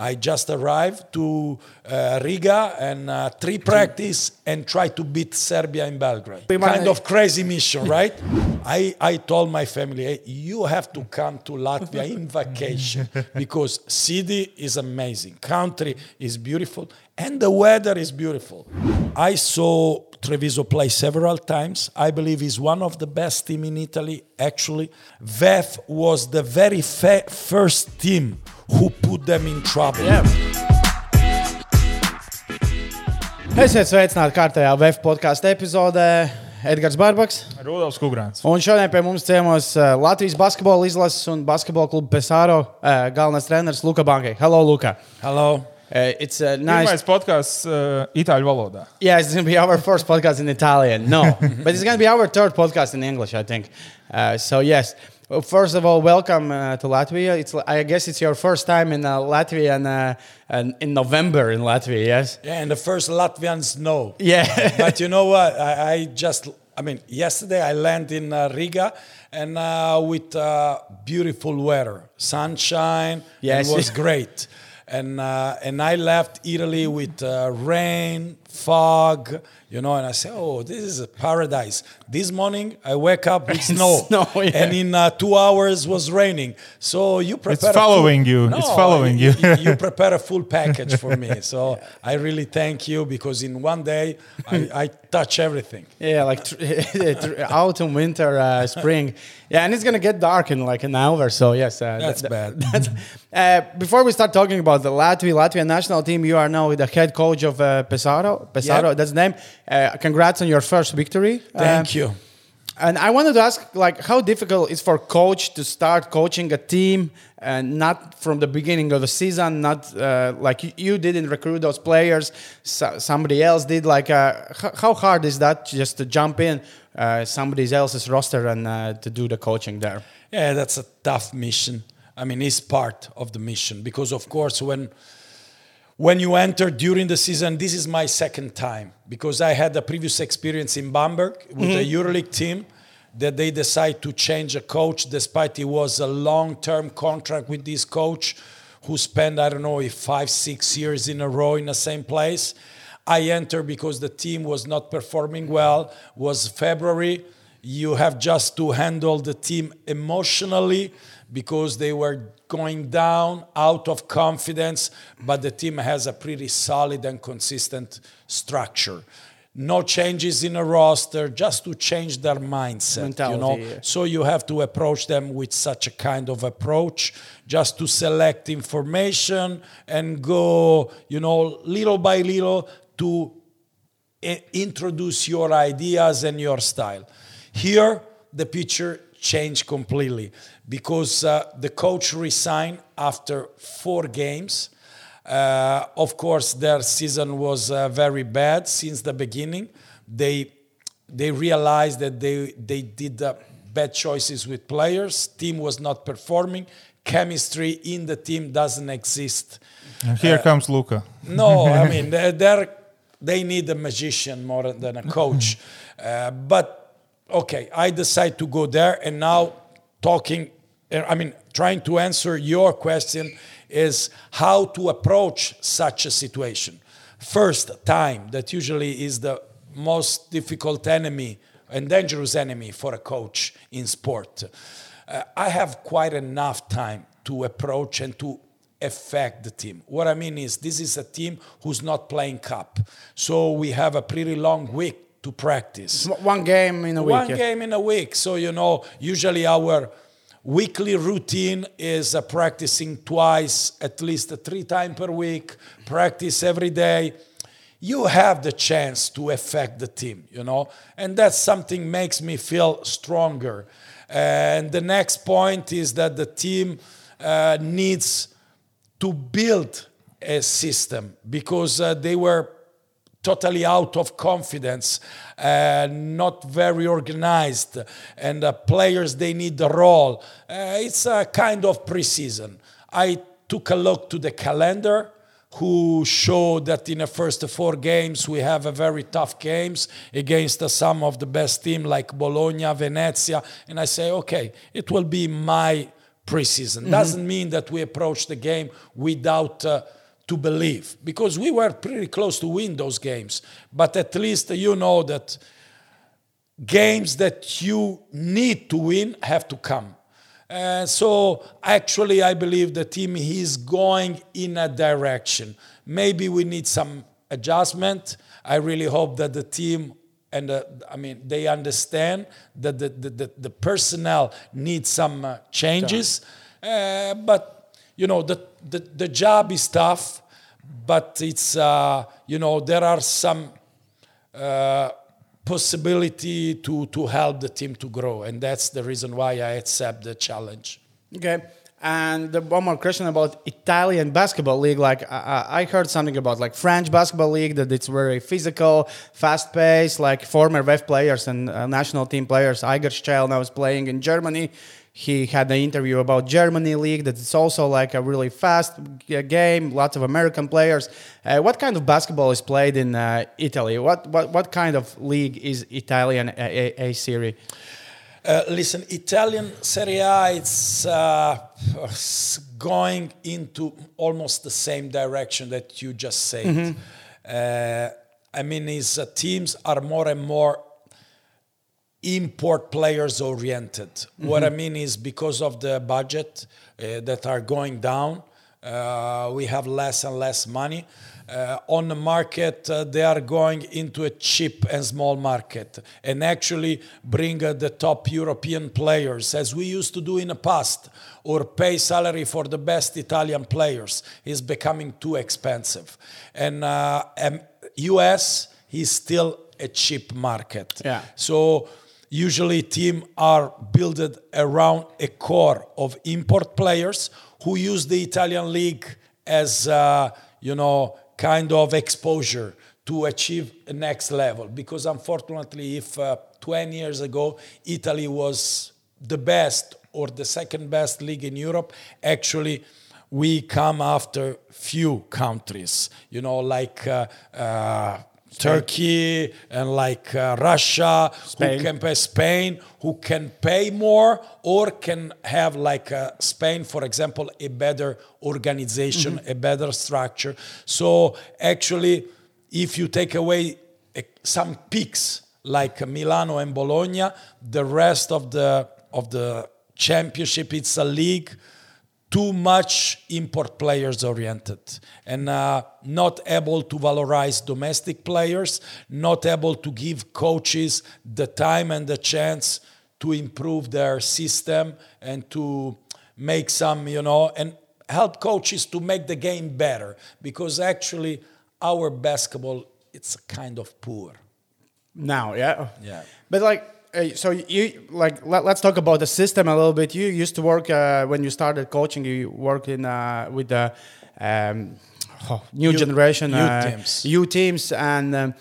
I just arrived to uh, Riga and uh, three practice and try to beat Serbia in Belgrade. Kind of crazy mission, right? I, I told my family, hey, you have to come to Latvia in vacation because city is amazing, country is beautiful, and the weather is beautiful. I saw Treviso play several times. I believe he's one of the best team in Italy. Actually, VEF was the very fa- first team who put them in trouble. Jā. Esiet sveicināti kārtējā VF podkāstu epizodē. Edgars Barbaks. Rudolf Kungrāns. Un šodien pie mums ciemos uh, Latvijas basketbola izlases un basketbola kluba Pesāro uh, galvenais treneris Luka Bankai. Hello, Luka. Hello. Uh, it's a nice. Pirmais podkāsts uh, itāļu valodā. Yeah, it's going to be our first podcast in Italian. No, but it's going to be our third podcast in English, I think. Uh, so, yes. Well, first of all, welcome uh, to Latvia. It's, I guess it's your first time in uh, Latvia and, uh, and in November in Latvia, yes? Yeah, and the first Latvians know. Yeah. but you know what? I, I just, I mean, yesterday I landed in uh, Riga and uh, with uh, beautiful weather, sunshine. Yes. It was great. And, uh, and I left Italy with uh, rain, fog, you know, and I said, oh, this is a paradise. This morning I wake up with snow. Snow, yeah. And in uh, two hours was raining. So you prepare a following full- you. No, It's following you. you prepare a full package for me. So I really thank you because in one day I, I touch everything. Yeah, like autumn, winter, uh, spring. Yeah, and it's gonna get dark in like an hour. So yes, uh, That's th- bad. That's, uh, before we start talking about the Latvia Latvian national team, you are now with the head coach of uh, Pesaro. Pesaro, Yep. that's the name. Uh, congrats on your first victory. Thank Uh, you. And I wanted to ask, like, how difficult is for coach to start coaching a team and not from the beginning of the season, not uh, like you, you didn't recruit those players, so, somebody else did. Like, uh, how hard is that just to jump in uh, somebody else's roster and uh, to do the coaching there? Yeah, that's a tough mission. I mean, it's part of the mission because, of course, when when you enter during the season, this is my second time because I had a previous experience in Bamberg with the EuroLeague team that they decide to change a coach despite it was a long-term contract with this coach who spent I don't know if five six years in a row in the same place. I enter because the team was not performing well. Was February. You have just to handle the team emotionally because they were going down out of confidence, but the team has a pretty solid and consistent structure. No changes in a roster, just to change their mindset. you know, yeah. so you have to approach them with such a kind of approach, just to select information and go, you know, little by little to i- introduce your ideas and your style. Here, the picture changed completely because uh, the coach resigned after four games. Uh, of course, their season was uh, very bad since the beginning. They they realized that they they did uh, bad choices with players. Team was not performing. Chemistry in the team doesn't exist. And here comes Luca. No, I mean they're, they're, they need a magician more than a coach. Uh, but okay, I decide to go there, and now talking. I mean, trying to answer your question is how to approach such a situation. First, time that usually is the most difficult enemy and dangerous enemy for a coach in sport. Uh, I have quite enough time to approach and to affect the team. What I mean is, this is a team who's not playing cup, so we have a pretty long week to practice. One game in a week. One yeah. game in a week. So, you know, usually our weekly routine is uh, practicing twice, at least three times per week, practice every day. You have the chance to affect the team, you know, and that's something makes me feel stronger. And the next point is that the team uh, needs to build a system because uh, they were totally out of confidence, uh, not very organized, and uh, players they need the role. Uh, it's a kind of preseason. I took a look to the calendar who showed that in the first four games we have a very tough games against uh, some of the best team like Bologna, Venezia, and I say, okay, it will be my preseason. Doesn't mean that we approach the game without uh, to believe because we were pretty close to win those games. But at least you know that games that you need to win have to come. Uh, so actually, I believe the team is going in a direction. Maybe we need some adjustment. I really hope that the team and uh, I mean they understand that the the, the, the personnel needs some uh, changes. Uh, but you know the, the the job is tough, but it's uh, you know there are some uh, possibility to to help the team to grow, and that's the reason why I accept the challenge. Okay. And the, one more question about Italian basketball league. Like I, I heard something about like French basketball league that it's very physical, fast paced. Like former VEF players and uh, national team players, Igor Shchel now is playing in Germany. He had an interview about Germany league that it's also like a really fast game. Lots of American players. Uh, what kind of basketball is played in uh, Italy? What, what what kind of league is Italian A, A, A Serie? Uh, listen, Italian Serie A, it's uh, going into almost the same direction that you just said. Uh, I mean, his uh, teams are more and more import players oriented. What I mean is because of the budget uh, that are going down, uh, we have less and less money. Uh, on the market, uh, they are going into a cheap and small market and actually bring uh, the top European players as we used to do in the past or pay salary for the best Italian players is becoming too expensive. And uh, um, US is still a cheap market. Yeah. So usually teams are built around a core of import players who use the Italian league as uh, you know kind of exposure to achieve a next level. Because unfortunately if uh, 20 years ago Italy was the best or the second best league in Europe actually we come after few countries. You know like uh, Turkey and like uh, Russia, Spain. who can pay Spain, who can pay more or can have like uh, Spain, for example, a better organization, a better structure. So actually, if you take away uh, some peaks like Milano and Bologna, the rest of the of the championship it's a league too much import players oriented and uh, not able to valorize domestic players, not able to give coaches the time and the chance to improve their system and to make some, you know, and help coaches to make the game better because actually our basketball it's kind of poor. Now, yeah. Yeah. But like, uh, so you like let, us talk about the system a little bit. You used to work uh, when you started coaching. You worked in uh, with the um, oh, new Youth- generation youth uh, teams. youth teams, and um,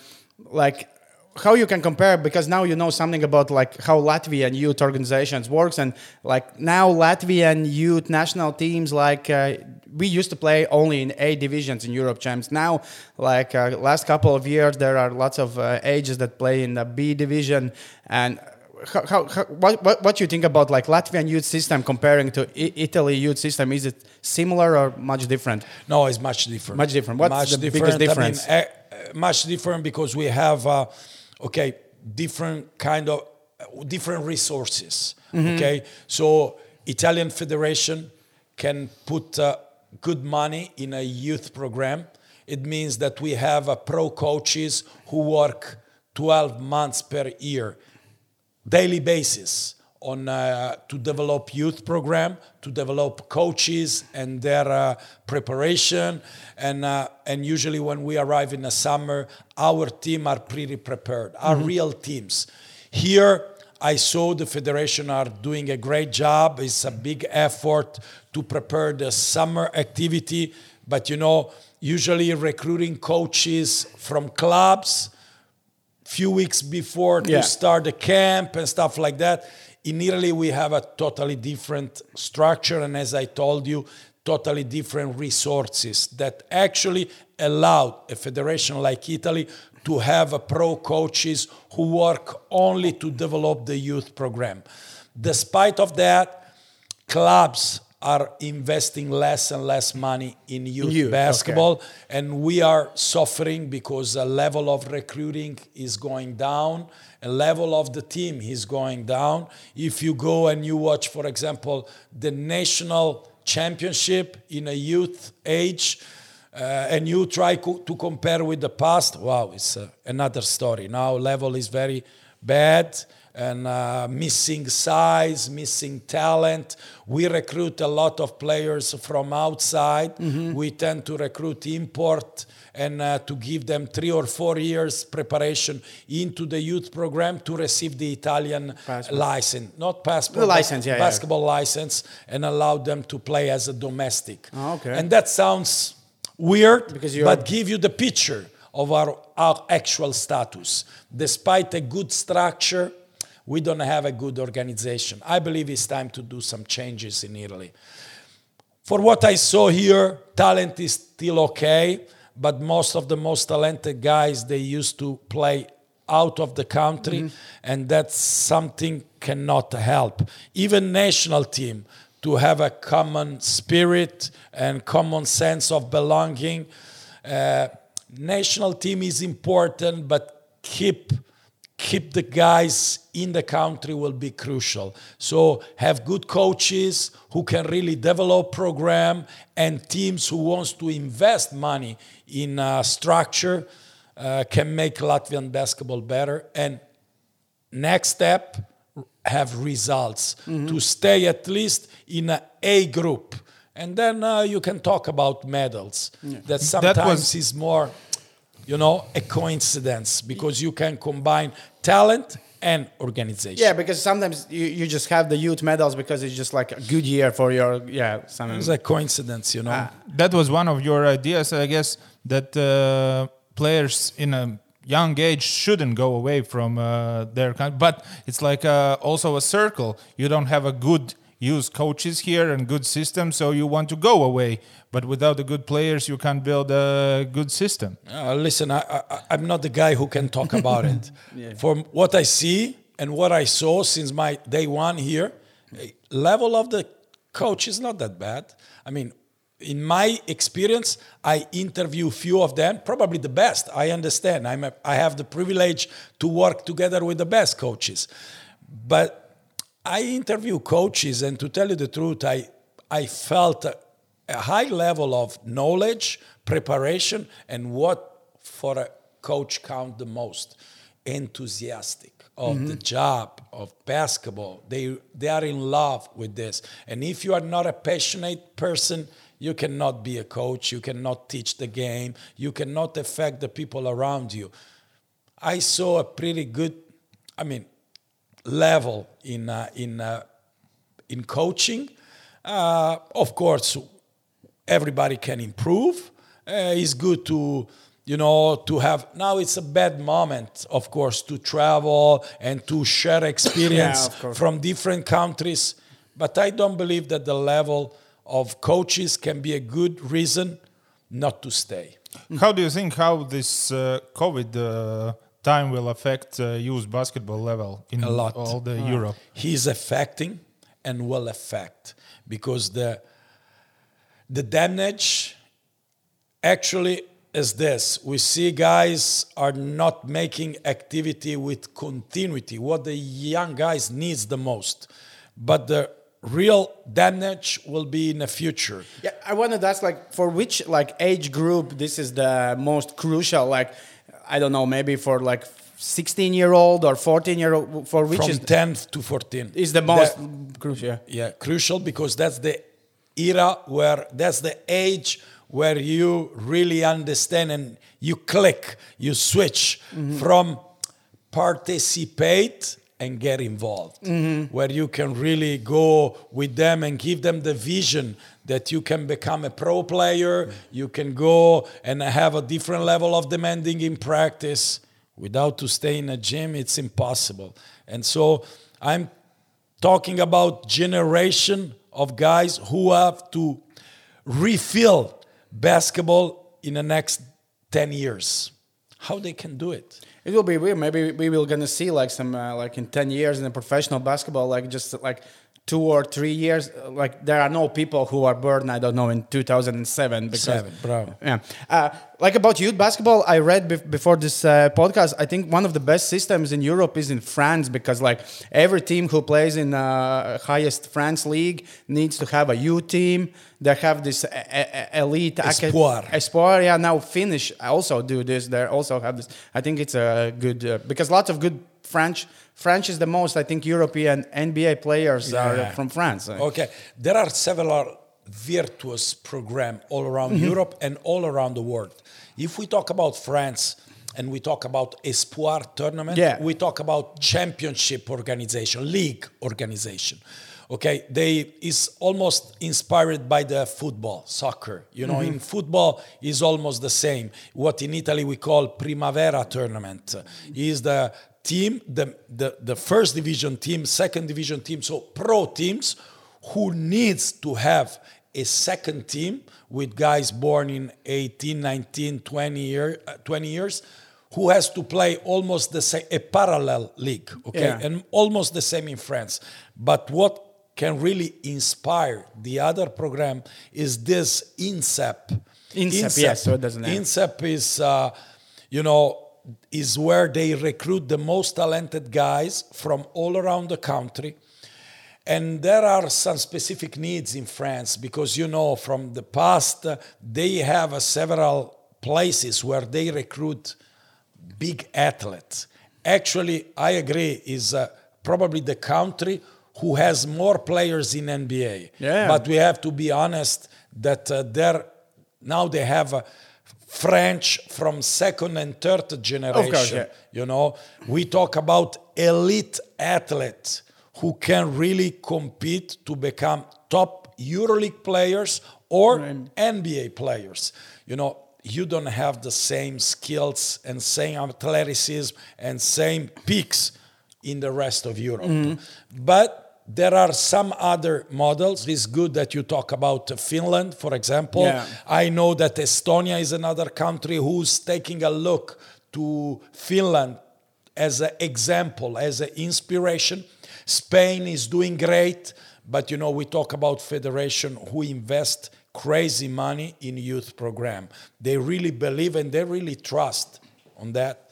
like how you can compare because now you know something about like how Latvian youth organizations works and like now Latvian youth national teams like uh, we used to play only in A divisions in Europe champs now like uh, last couple of years there are lots of uh, ages that play in the B division and how, how, how, what, what, what you think about like Latvian youth system comparing to I- Italy youth system is it similar or much different No, it's much different. Much different. What's much the biggest difference? I mean, eh, eh, much different because we have, uh, okay, different kind of different resources. Mm-hmm. Okay, so Italian Federation can put uh, good money in a youth program. It means that we have uh, pro coaches who work 12 months per year daily basis on uh, to develop youth program to develop coaches and their uh, preparation. And uh, and usually when we arrive in the summer our team are pretty prepared are real teams. Here i saw the federation are doing a great job. It's a big effort to prepare the summer activity. But you know usually recruiting coaches from clubs few weeks before to start the camp and stuff like that. In Italy, we have a totally different structure, and as I told you, totally different resources that actually allow a federation like Italy to have pro coaches who work only to develop the youth program. Despite of that, clubs are investing less and less money in youth, youth, basketball, and we are suffering because the level of recruiting is going down, a level of the team is going down. If you go and you watch, for example, the national championship in a youth age, uh, and you try co- to compare with the past, wow, it's uh, another story. Now level is very bad and uh, missing size, missing talent. We recruit a lot of players from outside. We tend to recruit import and uh, to give them three or four years preparation into the youth program to receive the Italian Passport. license, not passport, The license, yeah, yeah. basketball license, and allow them to play as a domestic. Oh, okay. And that sounds weird, Because you're- but give you the picture of our, our actual status. Despite a good structure, we don't have a good organization. I believe it's time to do some changes in Italy. For what I saw here, talent is still okay, but most of the most talented guys they used to play out of the country, and that's something cannot help. Even national team to have a common spirit and common sense of belonging. Uh, national team is important, but keep keep the guys in the country will be crucial. So have good coaches who can really develop program and teams who wants to invest money in uh, structure uh, can make Latvian basketball better. And next step, have results to stay at least in a A group. And then uh, you can talk about medals. That sometimes is more, you know, a coincidence because you can combine talent and organization. Yeah, because sometimes you, you just have the youth medals because it's just like a good year for your yeah. Some, It's a coincidence, you know. Ah. That was one of your ideas, I guess, that uh, players in a young age shouldn't go away from uh, their country. But it's like uh, also a circle. You don't have a good use coaches here and good system, so you want to go away. But without the good players, you can't build a good system. Uh, listen, I, I, I'm not the guy who can talk about it. From what I see and what I saw since my day one here, eh, level of the coach is not that bad. I mean, in my experience, I interview few of them, probably the best. I understand. I'm a, I have the privilege to work together with the best coaches, but I interview coaches, and to tell you the truth, I I felt a, a high level of knowledge, preparation, and what for a coach count the most enthusiastic of the mm-hmm. job of basketball. They they are in love with this, and if you are not a passionate person. You cannot be a coach. You cannot teach the game. You cannot affect the people around you. I saw a pretty good, I mean, level in uh, in uh, in coaching. Uh, of course, everybody can improve. Uh, it's good to you know to have now it's a bad moment of course to travel and to share experience of course. from different countries but i don't believe that the level of coaches can be a good reason not to stay How do you think how this uh, COVID uh, time will affect uh, youth basketball level in A lot. all the Europe? he's affecting and will affect because the the damage actually is this we see guys are not making activity with continuity what the young guys needs the most but the real damage will be in the future Yeah, I wanted to ask like for which like age group this is the most crucial. Like I don't know, maybe for like 16 year old or 14 year old. For which from is 10 to 14 is the most That- crucial? Yeah. yeah crucial because that's the era where that's the age where you really understand and you click you switch mm-hmm. from participate and get involved where you can really go with them and give them the vision that you can become a pro player you can go and have a different level of demanding in practice. Without to stay in a gym it's impossible. And so i'm talking about generation of guys who have to refill basketball in the next 10 years. How they can do it It will be weird. Maybe we will gonna see like some uh, like in ten years in the professional basketball, like just like two or three years. Like there are no people who are born, I don't know, in 2007. Because, Seven, bravo. Yeah. Uh, like about youth basketball, I read bef- before this uh, podcast. I think one of the best systems in Europe is in France because like every team who plays in uh, highest France league needs to have a youth team. They have this elite Espoir. Espoir. Yeah. Now Finnish also do this. They also have this. I think it's a good uh, because lots of good French. French is the most. I think European NBA players are from France. Okay, there are several virtuous program all around Mm-hmm. Europe and all around the world. If we talk about France and we talk about Espoir tournament, Yeah. we talk about championship organization, league organization. Okay, they is almost inspired by the football, soccer. You know, Mm-hmm. in football is almost the same. What in Italy we call Primavera tournament is the team, the, the, the first division team, second division team, so pro teams who needs to have a second team with guys born in 18, 19, 20, year, uh, 20 years who has to play almost the same, a parallel league, okay? Yeah. And almost the same in France. But what can really inspire the other program is this INSEP. INSEP, yes, so it doesn't INSEP is, uh, you know, is where they recruit the most talented guys from all around the country. And there are some specific needs in France because, you know, from the past, uh, they have uh, several places where they recruit big athletes. Actually, I agree, is uh, probably the country who has more players in NBA. Yeah. But we have to be honest that uh, there now they have uh, French from second and third generation. yeah. You know, we talk about elite athletes who can really compete to become top EuroLeague players or NBA players. You know, you don't have the same skills and same athleticism and same peaks in the rest of Europe. Mm-hmm. But there are some other models. It's good that you talk about Finland, for example. Yeah. I know that Estonia is another country who's taking a look to Finland as an example, as an inspiration. Spain is doing great, but you know we talk about federation who invest crazy money in youth program. They really believe and they really trust on that.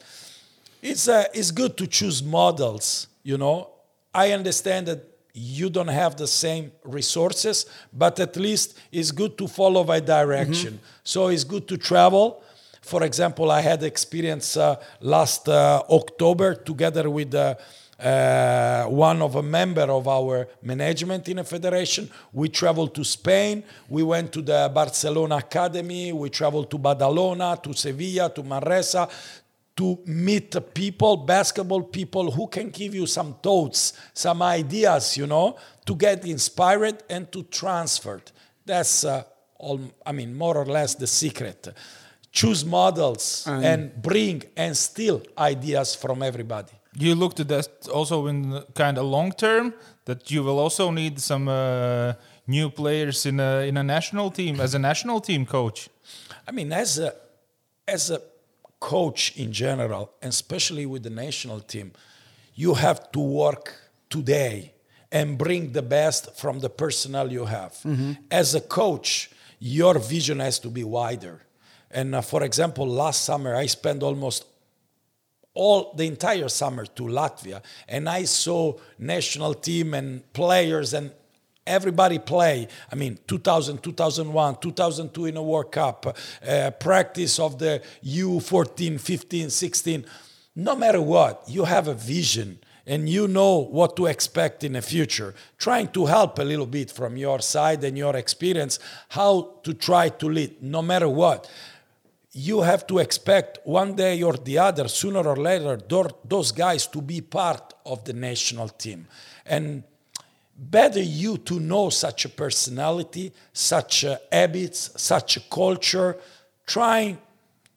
It's uh, it's good to choose models. You know, I understand that you don't have the same resources, but at least it's good to follow a direction. So it's good to travel. For example, I had experience uh, last uh, October together with uh, uh, one of a member of our management in a federation. We traveled to Spain. We went to the Barcelona Academy. We traveled to Badalona, to Sevilla, to Manresa, to meet people, basketball people who can give you some thoughts, some ideas, you know, to get inspired and to transfer. That's, uh, all, I mean, more or less the secret. Choose models and bring and steal ideas from everybody. You looked at that also in kind of long term that you will also need some uh, new players in a in a national team as a national team coach. I mean, as a as a coach in general, and especially with the national team, you have to work today and bring the best from the personnel you have. As a coach, your vision has to be wider. And uh, for example, last summer I spent almost all the entire summer to Latvia, and I saw national team and players and everybody play. I mean, 2000, 2001, 2002 in a World Cup, uh, practice of the U14, 15, 16. No matter what, you have a vision and you know what to expect in the future. Trying to help a little bit from your side and your experience how to try to lead, no matter what you have to expect one day or the other, sooner or later, those guys to be part of the national team. And better you to know such a personality, such uh, habits, such a culture, trying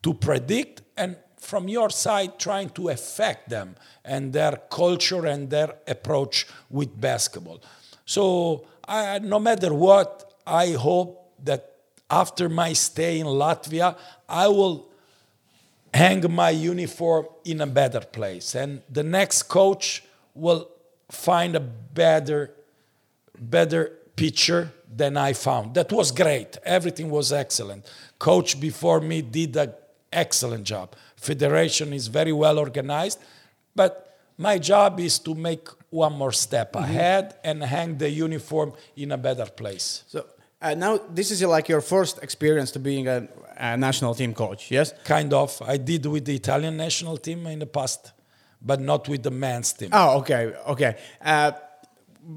to predict and from your side trying to affect them and their culture and their approach with basketball. So I, no matter what, I hope that after my stay in Latvia, I will hang my uniform in a better place. And the next coach will find a better better pitcher than I found. That was great. Everything was excellent. Coach before me did an excellent job. Federation is very well organized, but my job is to make one more step ahead and hang the uniform in a better place. So uh, now this is like your first experience to being a, a national team coach, yes? Kind of. I did with the Italian national team in the past, but not with the men's team. Oh, okay, okay. Uh,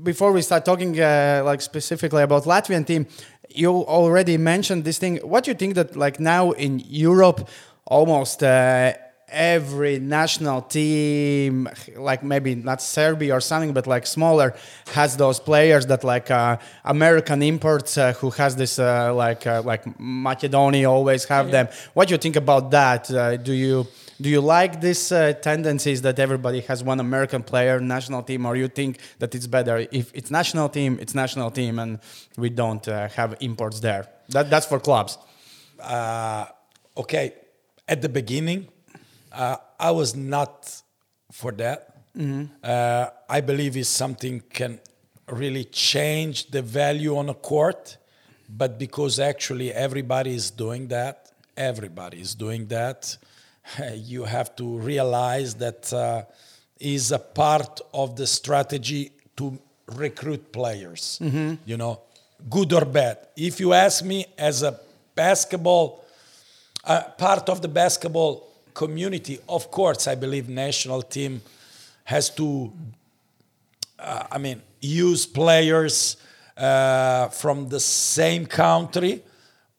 before we start talking uh, like specifically about Latvian team, you already mentioned this thing. What do you think that like now in Europe, almost uh, every national team, like maybe not Serbia or something, but like smaller, has those players that like uh, American imports uh, who has this uh, like uh, like Macedonia always have them. What do you think about that? Uh, do you do you like these uh, tendencies that everybody has one American player national team, or you think that it's better if it's national team, it's national team, and we don't uh, have imports there? That that's for clubs. uh, okay, at the beginning, uh, I was not for that. Uh, I believe is something can really change the value on a court, but because actually everybody is doing that, everybody is doing that. You have to realize that uh, is a part of the strategy to recruit players. You know, good or bad. If you ask me, as a basketball uh, part of the basketball community, of course, I believe national team has to, uh, I mean, use players uh, from the same country,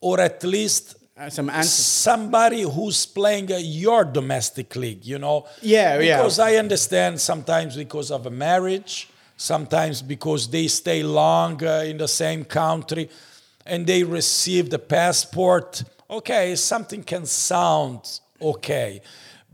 or at least Uh, some answers. somebody who's playing uh, your domestic league, you know? Yeah, yeah. Because I understand sometimes because of a marriage, sometimes because they stay long uh, in the same country and they receive the passport. Okay, something can sound okay.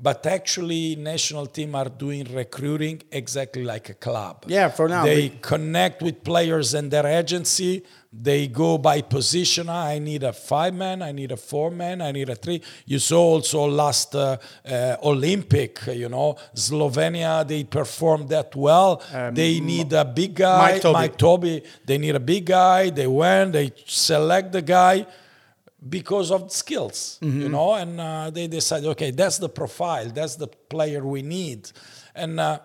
But actually, national team are doing recruiting exactly like a club. Yeah, for now, They we- connect with players and their agency. They go by position. I need a five man. I need a four man. I need a three. You saw also last uh, uh, Olympic. You know, Slovenia. They performed that well. they need a big guy. Mike Tobey. Tobey. They need a big guy. They went. They select the guy because of skills, you know, and uh, they decide, okay, that's the profile, that's the player we need, and uh,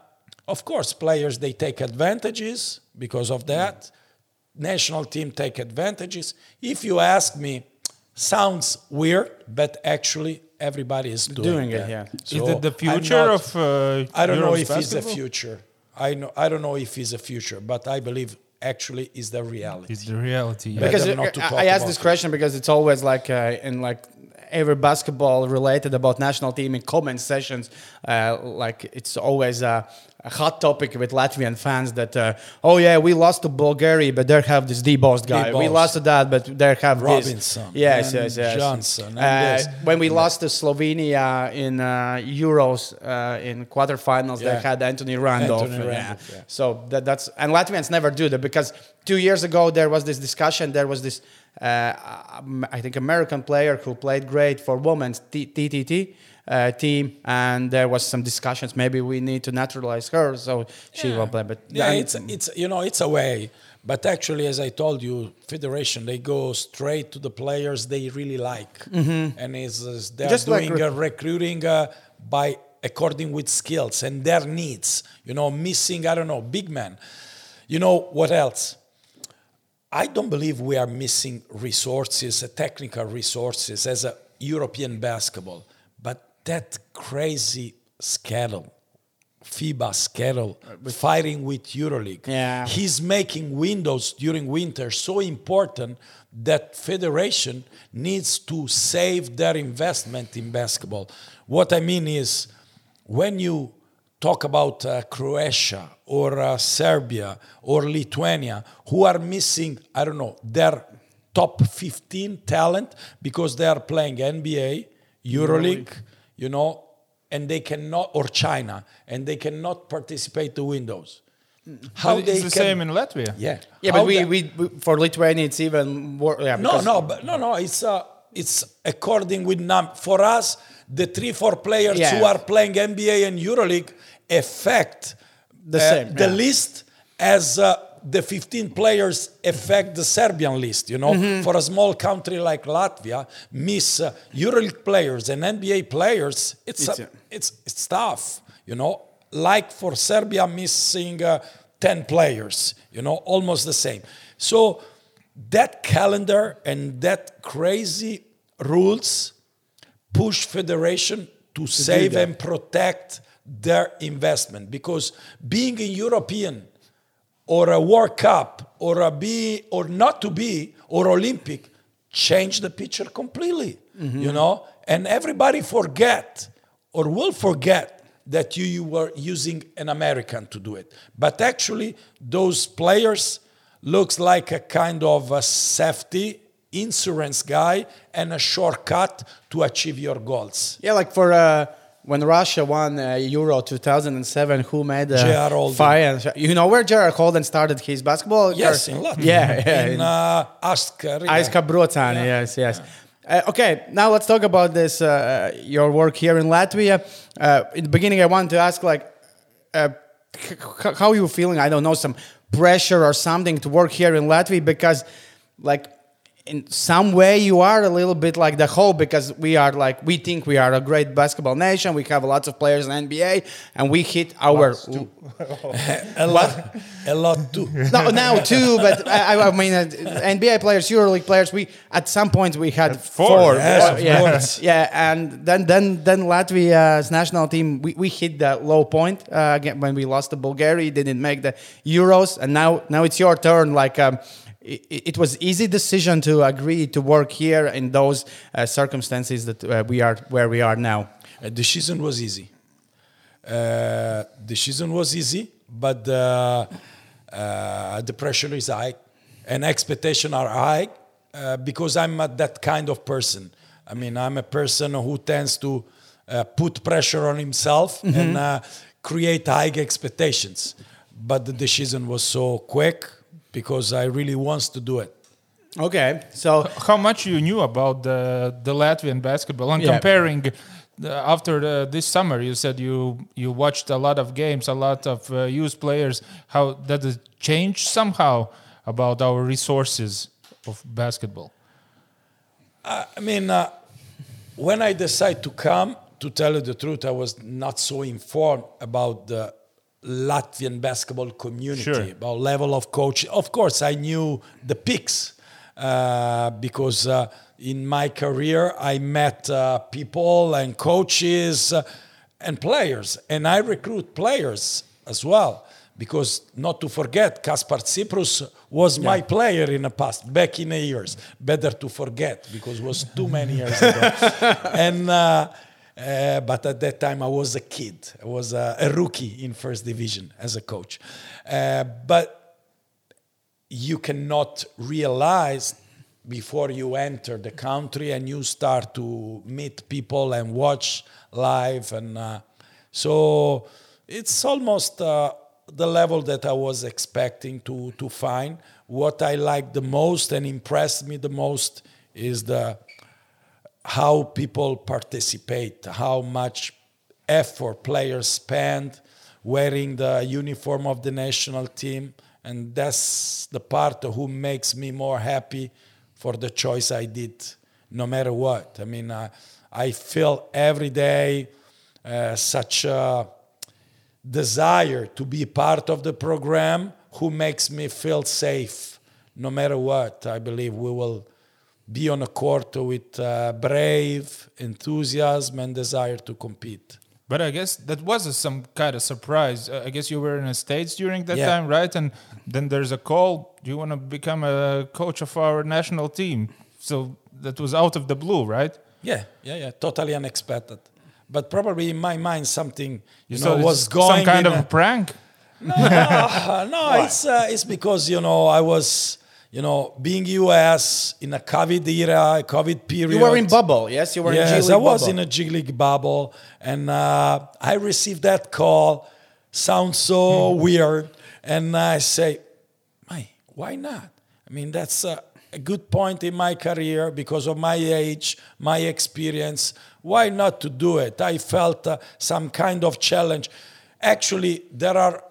of course, players they take advantages because of that. National team take advantages. If you ask me, sounds weird, but actually everybody is doing, Doing it, that. yeah. Is it the future not- of? Uh, I don't know Europe's if it's a basketball? future. I know. I don't know if it's a future, but I believe actually is the reality. It's the reality. yeah. Because not to I- talk I asked this it. question because it's always like uh, in like every basketball related about national team in comment sessions uh, like it's always a, a hot topic with Latvian fans that uh, oh yeah we lost to Bulgaria but they have this Dee Bost guy we Dee Bost. lost to that but they have Robinson this yes yes yes Johnson and Uh, this. when we lost to Slovenia in uh, Euros uh, in quarterfinals they had Anthony Randolph, Anthony. Randolph, yeah. So that, that's and Latvians never do that because two years ago there was this discussion. There was this, uh, um, I think, American player who played great for women's T- TTT uh, team, and there was some discussions. Maybe we need to naturalize her so she will play. But Yeah, it's it's you know it's a way, but actually, as I told you, federation they go straight to the players they really like, and is is they're Mm-hmm. Just like doing rec- uh, recruiting uh, by according with skills and their needs. You know, missing I don't know big man. You know what else? I don't believe we are missing resources, uh, technical resources as a European basketball, that crazy schedule, FIBA schedule, fighting with EuroLeague. Yeah. He's making windows during winter so important that federation needs to save their investment in basketball. What I mean is when you talk about uh, Croatia or uh, Serbia or Lithuania who are missing, I don't know, their top 15 talent because they are playing NBA, EuroLeague, you know, and they cannot, or China, and they cannot participate to Windows. How But they the can, same in Latvia. yeah, yeah, How but we, we, we for Lithuania it's even more. Yeah, no, because- no, but no, no. It's uh, it's according with num for us. The three, four players Yeah. who are playing NBA and EuroLeague affect The uh, same, the yeah. list as uh, the 15 players affect the Serbian list. You know, Mm-hmm. for a small country like Latvia, miss uh, EuroLeague players and NBA players. It's It's, uh, it's it's tough. You know, like for Serbia missing uh, 10 players. You know, almost the same. So that calendar and that crazy rules push federation to save and protect their investment because being a European or a World Cup or a be or not to be or Olympic change the picture completely. You know, and everybody forget or will forget that you, you were using an American to do it. But actually, those players looks like a kind of a safety insurance guy and a shortcut to achieve your goals. Yeah, like for uh, when Russia won uh, Euro 2007, who made uh, J.R. Fire? You know where J.R. Holden started his basketball? Yes, career? in Latvia. Yeah, yeah. In uh, Aska. Aiska Brocēni, yes, yes. Uh, okay, now let's talk about this. Uh, your work here in Latvia. Uh, in the beginning, I wanted to ask, like, uh, how you feeling? I don't know, some pressure or something to work here in Latvia because, like, in some way you are a little bit like the whole because we are like we think we are a great basketball nation. We have lots of players in NBA, and we hit our A lot, a lot too. no, now too, but I, I mean, uh, NBA players, EuroLeague players. We at some point we had four, four. yes, of yeah, course. yeah, and then then then Latvia's national team we, we hit that low point uh, again when we lost to Bulgaria, didn't make the Euros, and now now it's your turn. Like. Um, it, it was easy decision to agree to work here in those uh, circumstances that uh, we are where we are now. Uh, the season was easy. Uh, the season was easy, but uh, uh, the pressure is high and expectations are high uh, because I'm uh, that kind of person. I mean, I'm a person who tends to uh, put pressure on himself and uh, create high expectations. But the decision was so quick because I really wants to do it. Okay, so How much you knew about the the Latvian basketball and Yeah. comparing the, after the, this summer? You said you you watched a lot of games, a lot of uh, youth players. How did it change somehow about our resources of basketball? I mean, uh, when I decided to come, to tell you the truth, I was not so informed about the Latvian basketball community, Sure. about level of coach. Of course, I knew the picks uh, because uh, in my career I met uh, people and coaches uh, and players, and I recruit players as well. Because not to forget, Kaspar Cipruss was my player in the past, back in the years. Better to forget because it was too many years ago. and uh, but at that time I was a kid. I was a, a rookie in first division as a coach. Uh, but you cannot realize before you enter the country and you start to meet people and watch live and uh, so it's almost uh, the level that I was expecting to to find. What I like the most and impressed me the most is the how people participate, how much effort players spend wearing the uniform of the national team, and that's the part who makes me more happy for the choice I did, no matter what. I mean, uh, I feel every day uh, such a desire to be part of the program who makes me feel safe no matter what. I believe we will be on a court with uh, brave enthusiasm and desire to compete. But I guess that was a, some kind of surprise. Uh, I guess you were in the States during that Yeah. time, right? And then there's a call. Do you want to become a coach of our national team? So that was out of the blue, right? Yeah, yeah, yeah, totally unexpected. But probably in my mind something you So know was going some kind of a- prank. no, no, it's uh, it's because you know I was you know being US in a COVID era, COVID period. you were in bubble, yes? You were in G yes, I was bubble. in a G League bubble, and uh, I received that call. Sounds so weird, and I say, "My, why not? I mean, that's a, a good point in my career because of my age, my experience. Why not to do it? I felt uh, some kind of challenge. Actually, there are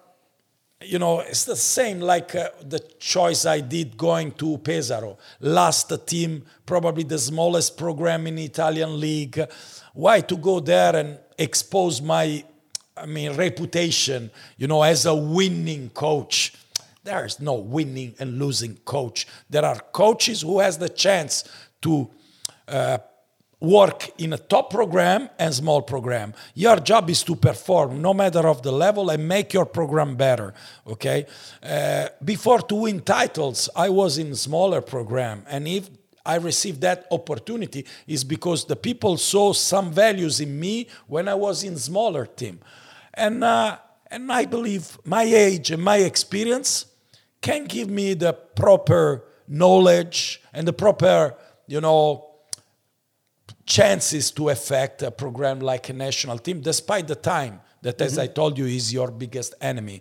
you know, it's the same like uh, the choice I did going to Pesaro, last team, probably the smallest program in Italian league. Why to go there and expose my, I mean, reputation, you know, as a winning coach? There is no winning and losing coach. There are coaches who has the chance to uh, work in a top program and small program. Your job is to perform no matter of the level and make your program better. Okay. Uh, before to win titles, I was in smaller program, and if I received that opportunity is because the people saw some values in me when I was in smaller team, and uh, and I believe my age and my experience can give me the proper knowledge and the proper you know chances to affect a program like a national team, despite the time that, as I told you, is your biggest enemy,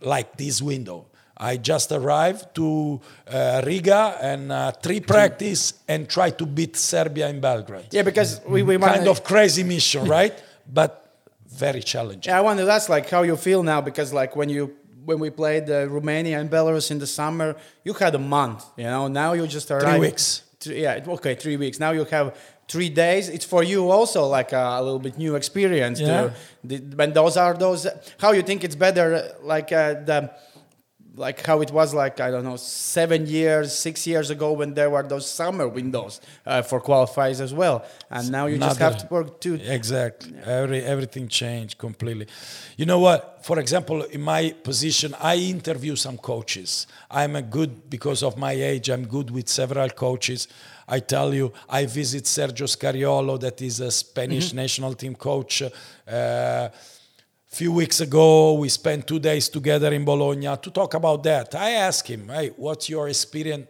like this window. I just arrived to uh, Riga and uh, three practice and try to beat Serbia in Belgrade. Yeah, because we, we kind wanna- of crazy mission, right? But very challenging. Yeah, I wonder that's like how you feel now because like when you when we played uh, Romania and Belarus in the summer, you had a month. You know, now you just arrived. weeks. Three, yeah, okay, three weeks. Now you have three days. It's for you also like a, a little bit new experience. Yeah. To, the, when those are those, how you think it's better? uh, Like uh, the like how it was like I don't know seven years, six years ago when there were those summer windows uh, for qualifiers as well, and now you just have to work two. Exactly. Every, everything changed completely. You know what? For example, in my position, I interview some coaches. I'm a good because of my age. I'm good with several coaches. I tell you, I visit Sergio Scariolo, that is a Spanish national team coach. Uh, few weeks ago, we spent two days together in Bologna to talk about that. I asked him, "Hey, what's your experience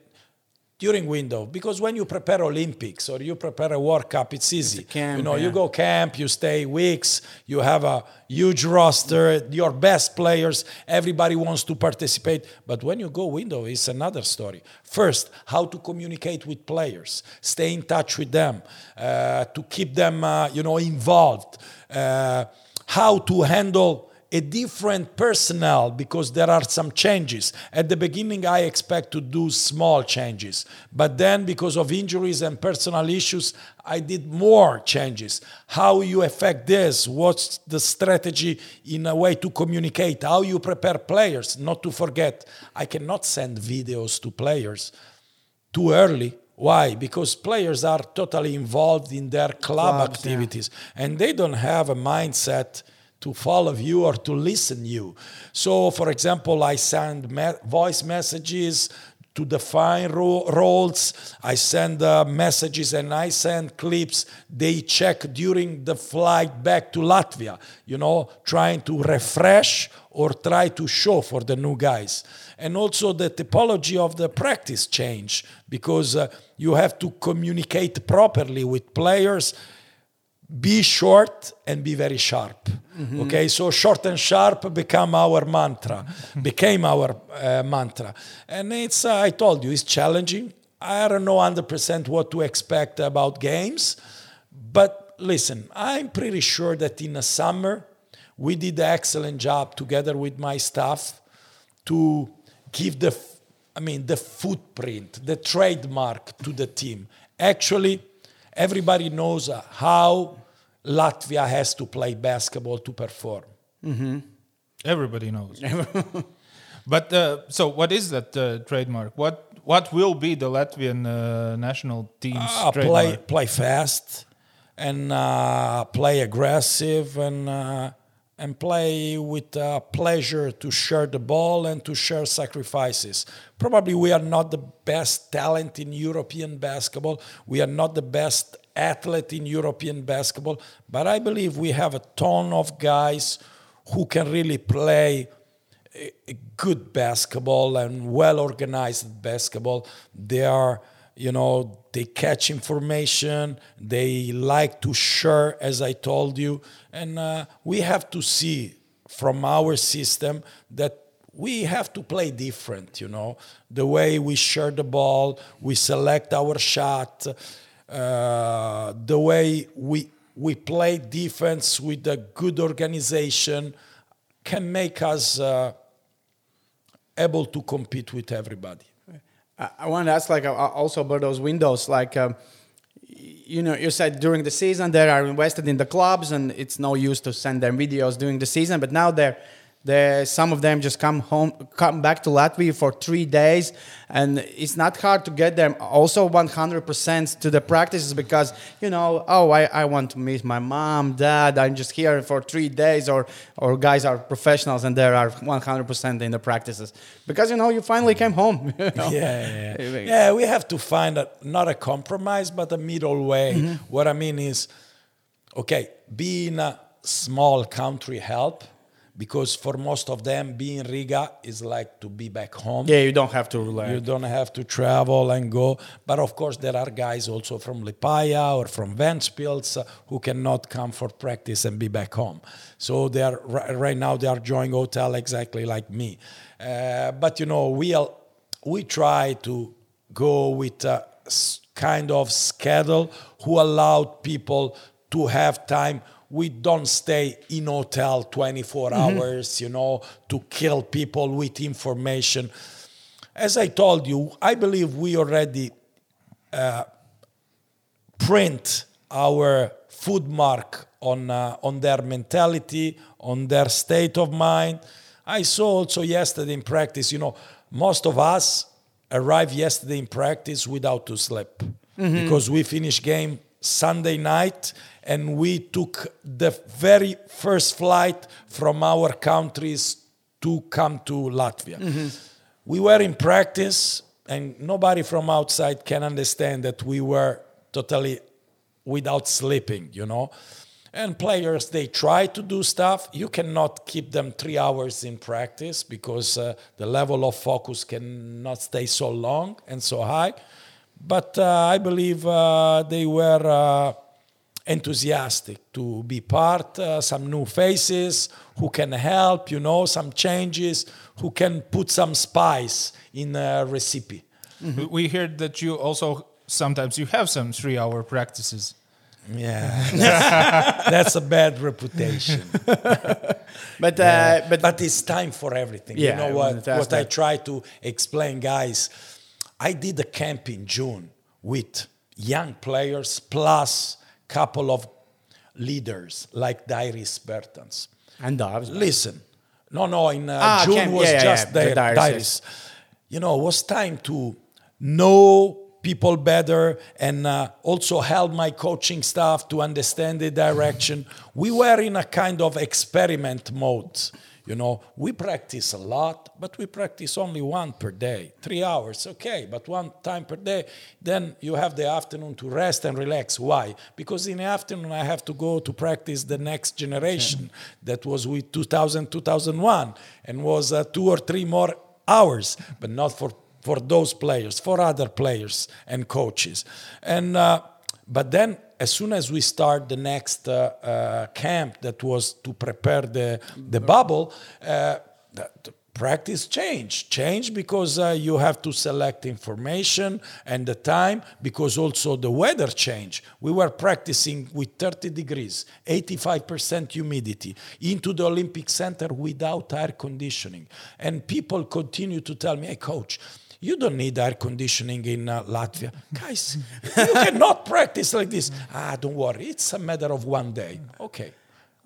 during window because when you prepare olympics or you prepare a world cup it's easy. camp, you know yeah. you go camp you stay weeks you have a huge roster your best players everybody wants to participate. But when you go window it's another story. First how to communicate with players stay in touch with them uh, to keep them uh, you know involved uh, how to handle a different personnel because there are some changes. At the beginning, I expect to do small changes, but then because of injuries and personal issues, I did more changes. How you affect this? What's the strategy in a way to communicate? How you prepare players? Not to forget, I cannot send videos to players too early. Why? Because players are totally involved in their club Clubs, yeah. activities and they don't have a mindset to follow you or to listen you. So, for example, I send me- voice messages to define ro- roles. I send uh, messages and I send clips. They check during the flight back to Latvia, you know, trying to refresh or try to show for the new guys. And also the typology of the practice change because uh, you have to communicate properly with players be short and be very sharp. Okay, so short and sharp become our mantra, became our uh, mantra, and it's. Uh, I told you, it's challenging. I don't know 100% what to expect about games, but listen, I'm pretty sure that in the summer we did an excellent job together with my staff to give the, I mean, the footprint, the trademark to the team. Actually, everybody knows how Latvia has to play basketball to perform. Everybody knows. but uh, so, what is that uh, trademark? What what will be the Latvian uh, national team's Ah, trademark? play play fast and uh, play aggressive and uh, and play with uh, pleasure to share the ball and to share sacrifices. Probably we are not the best talent in European basketball. We are not the best athlete in European basketball, but I believe we have a ton of guys who can really play good basketball and well organized basketball. They are, you know, they catch information, they like to share, as I told you. And uh, we have to see from our system that we have to play different, you know, the way we share the ball, we select our shot, uh, the way we we play defense with a good organization can make us uh, able to compete with everybody. I, I want to ask like uh, also about those windows like um, you know you said during the season they are invested in the clubs and it's no use to send them videos during the season but now they're they some of them just come home come back to Latvia for 3 days and it's not hard to get them also 100% to the practices because you know oh I, I want to meet my mom dad I'm just here for 3 days or or guys are professionals and they are 100% in the practices because you know you finally came home you know? yeah, yeah. yeah, we have to find a, not a compromise, but a middle way. Mm-hmm. What I mean is, okay, being a small country help because for most of them, being Riga is like to be back home. Yeah, you don't have to. You don't have to travel and go. But of course, there are guys also from Liepāja or from Ventspils uh, who cannot come for practice and be back home. So they are right now they are enjoying hotel exactly like me. Uh, but you know, we are, we try to go with a kind of schedule who allowed people to have time we don't stay in hotel 24 hours you know to kill people with information. As i told you i believe we already uh, print our food mark on uh, on their mentality on their state of mind. I saw also yesterday in practice you know most of us arrived yesterday in practice without to sleep. Because we finished game sunday night and we took the very first flight from our countries to come to latvia. We were in practice and nobody from outside can understand that we were totally without sleeping you know? And players they try to do stuff. You cannot keep them three hours in practice because uh, the level of focus cannot stay so long and so high. But uh, i believe uh, they were uh, enthusiastic to be part uh, some new faces who can help you know some changes who can put some spice in a recipe We- We heard that you also sometimes you have some three-hour practices. yeah that's, that's a bad reputation But uh, but but it's time for everything. Yeah, you know I what? wanted to ask What I try to explain, guys. I did a camp in June with young players plus couple of leaders like Dairis Bertans. and Dobbs. Listen, no, no. In uh, Ah, June camp, was yeah, just yeah, the the Dairis, Dairis. You know, it was time to know people better and uh, also help my coaching staff to understand the direction. We were in a kind of experiment mode. You know, we practice a lot, but we practice only one per day, three hours, okay, but one time per day. Then you have the afternoon to rest and relax. Why? Because in the afternoon I have to go to practice the next generation that was with 2000, 2001, and was uh, two or three more hours, but not for for those players, for other players and coaches. And uh, but then as soon as we start the next uh, uh, camp that was to prepare the the bubble, uh, the, the practice changed. Changed because uh, you have to select information and the time because also the weather changed. We were practicing with 30 degrees, 85% humidity into the Olympic Center without air conditioning. And people continue to tell me, hey, coach, you don't need air conditioning in uh, Latvia. Guys, you cannot practice like this. Ah, don't worry. It's a matter of one day. Okay.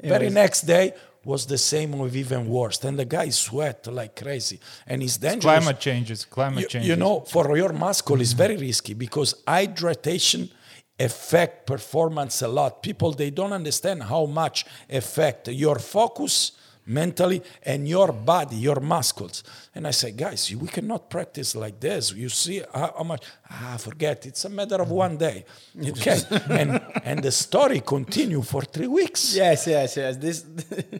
Very next day was the same or even worse. And the guy sweat like crazy. And it's dangerous. Climate changes. Climate You, changes. you know, for your muscle is very risky because hydration affect performance a lot. People they don't understand how much affect your focus mentally and your body, your muscles. And I say, guys, we cannot practice like this. You see how, how much? Ah, forget. It's a matter of one day. Okay, and and the story continue for three weeks. Yes, yes, yes. This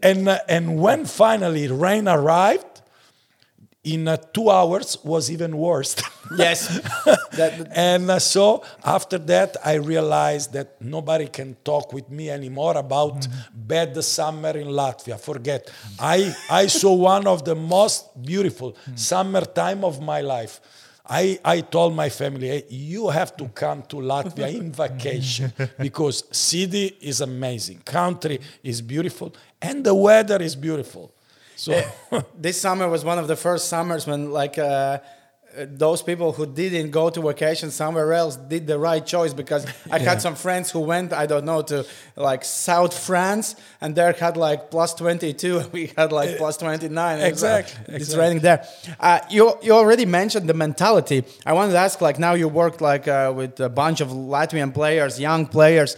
And uh, and when finally rain arrived, in uh, two hours was even worse. yes. and uh, so after that, I realized that nobody can talk with me anymore about bad summer in Latvia. Forget. I I saw one of the most beautiful summer time of my life. I, I told my family, hey, you have to come to Latvia in vacation because city is amazing, country is beautiful, and the weather is beautiful. So this summer was one of the first summers when like uh, uh, those people who didn't go to vacation somewhere else did the right choice because I Yeah. had some friends who went I don't know to like South France and there had like plus 22 we had like plus 29 It was, uh, Eh, Exactly, it's exactly. raining there uh, you you already mentioned the mentality I wanted to ask like now you worked like uh, with a bunch of Latvian players young players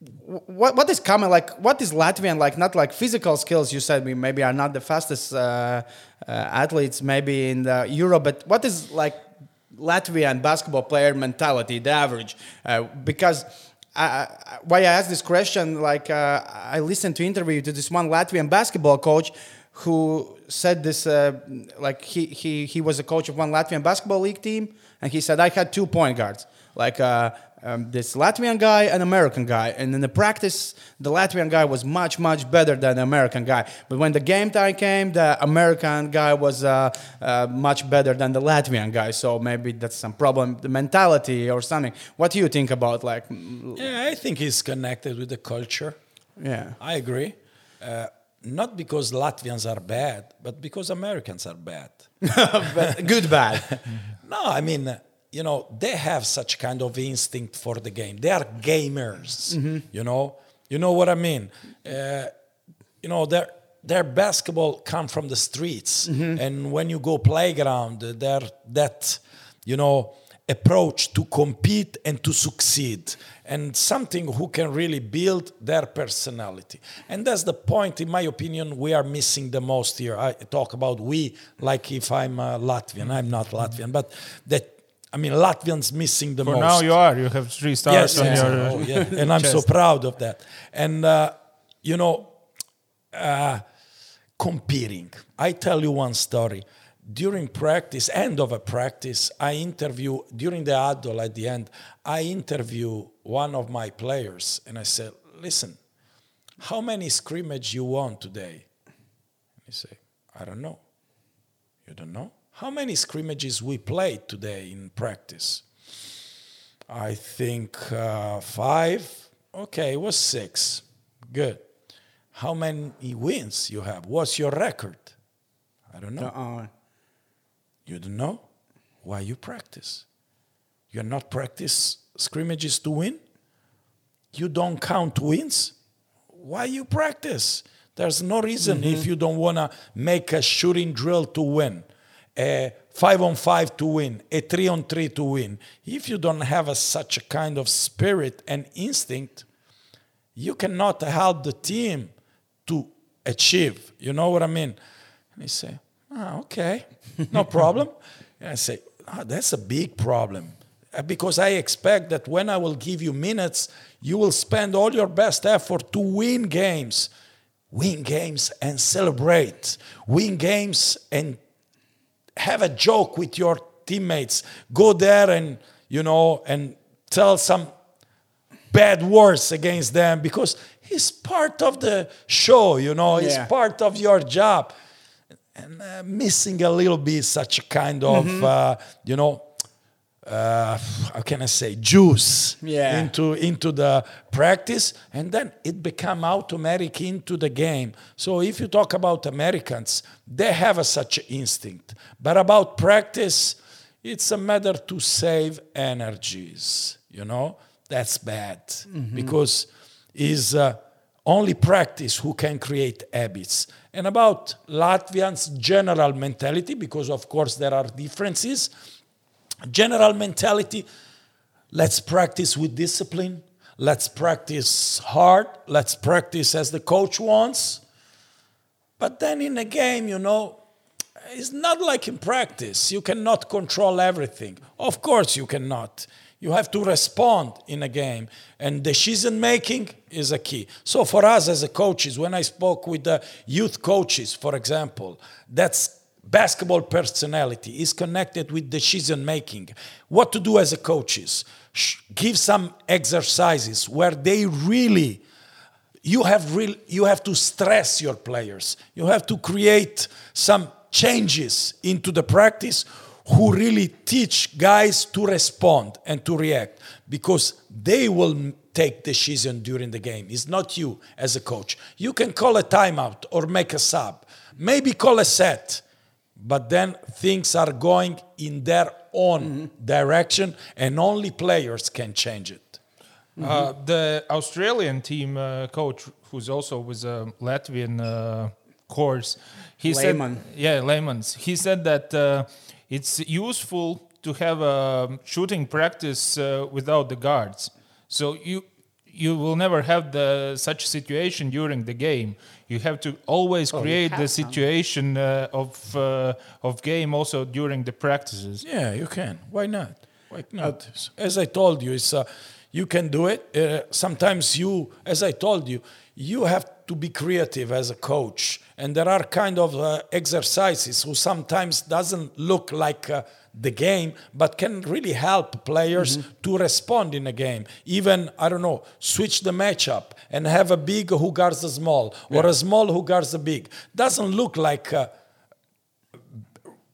what what is common like what is latvian like not like physical skills you said we maybe are not the fastest uh, uh, athletes maybe in the europe but what is like latvian basketball player mentality the average? Uh, because I, why i asked this question like uh, i listened to interview to this one latvian basketball coach who said this uh, like he, he he was a coach of one latvian basketball league team and he said i had two point guards. Like uh, um, this Latvian guy and American guy. And in the practice, the Latvian guy was much, much better than the American guy. But when the game time came, the American guy was uh, uh, much better than the Latvian guy. So maybe that's some problem, the mentality or something. What do you think about like, yeah, I think it's connected with the culture. yeah, I agree. Uh, not because Latvians are bad, but because Americans are bad. But good, bad. No, I mean, uh, you know, they have such kind of instinct for the game. They are gamers. You know, you know what I mean. Uh, you know, their their basketball come from the streets, and when you go playground, uh, their that you know approach to compete and to succeed. And something who can really build their personality. And that's the point in my opinion we are missing the most here. I talk about we like if i'm a latvian. I'm not latvian but that i mean latvians missing the For most now, you are. You have three stars yes, on yes, your. oh, yeah. and I'm so proud of that. And uh, you know, uh, competing. I tell you one story. During practice, end of a practice, I interview during the adult at the end. I interview one of my players, and I said, "Listen, how many scrimmage you won today?" He say, "I don't know." You don't know? How many scrimmages we played today in practice? I think uh, five. Okay, it was six. Good. How many wins you have? What's your record? I don't know. Uh-uh. You don't know? Why you practice? You're not practice scrimmages to win? You don't count wins? Why you practice? There's no reason if you don't want to make a shooting drill to win, a five on five to win, a three on three to win. If you don't have a, such a kind of spirit and instinct, you cannot help the team to achieve. You know what I mean? And he say, ah, okay, no problem. And I say, ah, that's a big problem. Uh, Because I expect that when I will give you minutes, you will spend all your best effort to win games. Win games and celebrate. Win games and have a joke with your teammates. Go there and, you know, and tell some bad words against them because it's part of the show, you know, it's Yeah. part of your job. And uh, missing a little bit such a kind of, uh, you know, uh, how can I say, juice Yeah. into into the practice, and then it become automatic into the game. So if you talk about Americans, they have a such instinct, but about practice, it's a matter to save energies. You know, that's bad because is uh, only practice who can create habits. And about Latvians' general mentality, because of course there are differences general mentality let's practice with discipline. Let's practice hard. Let's practice as the coach wants. But then in a game you know it's not like in practice. You cannot control everything. Of course you cannot. You have to respond in a game and decision making is a key. So for us as a coaches when i spoke with the youth coaches for example that's basketball personality is connected with decision making. What to do as a coaches? Give some exercises where they really you have real you have to stress your players. You have to create some changes into the practice who really teach guys to respond and to react because they will take decision during the game. It's not you as a coach. You can call a timeout or make a sub, maybe call a set, but then things are going in their own direction, and only players can change it. Uh, the Australian team uh, coach, who's also with a Latvian uh, course, he Lehmann. said, "Yeah, Lehmann's." He said that uh, it's useful to have a shooting practice uh, without the guards, so you you will never have the such situation during the game. You have to always create the situation uh, of uh, of game also during the practices. Yeah, you can. Why not? Why not? as I told you, it's uh, you can do it. Uh, sometimes you, as I told you, you have to be creative as a coach, and there are kind of uh, exercises who sometimes doesn't look like. Uh, the game, but can really help players to respond in a game. Even I don't know, switch the matchup and have a big who guards the small or a small who guards the big. Doesn't look like uh,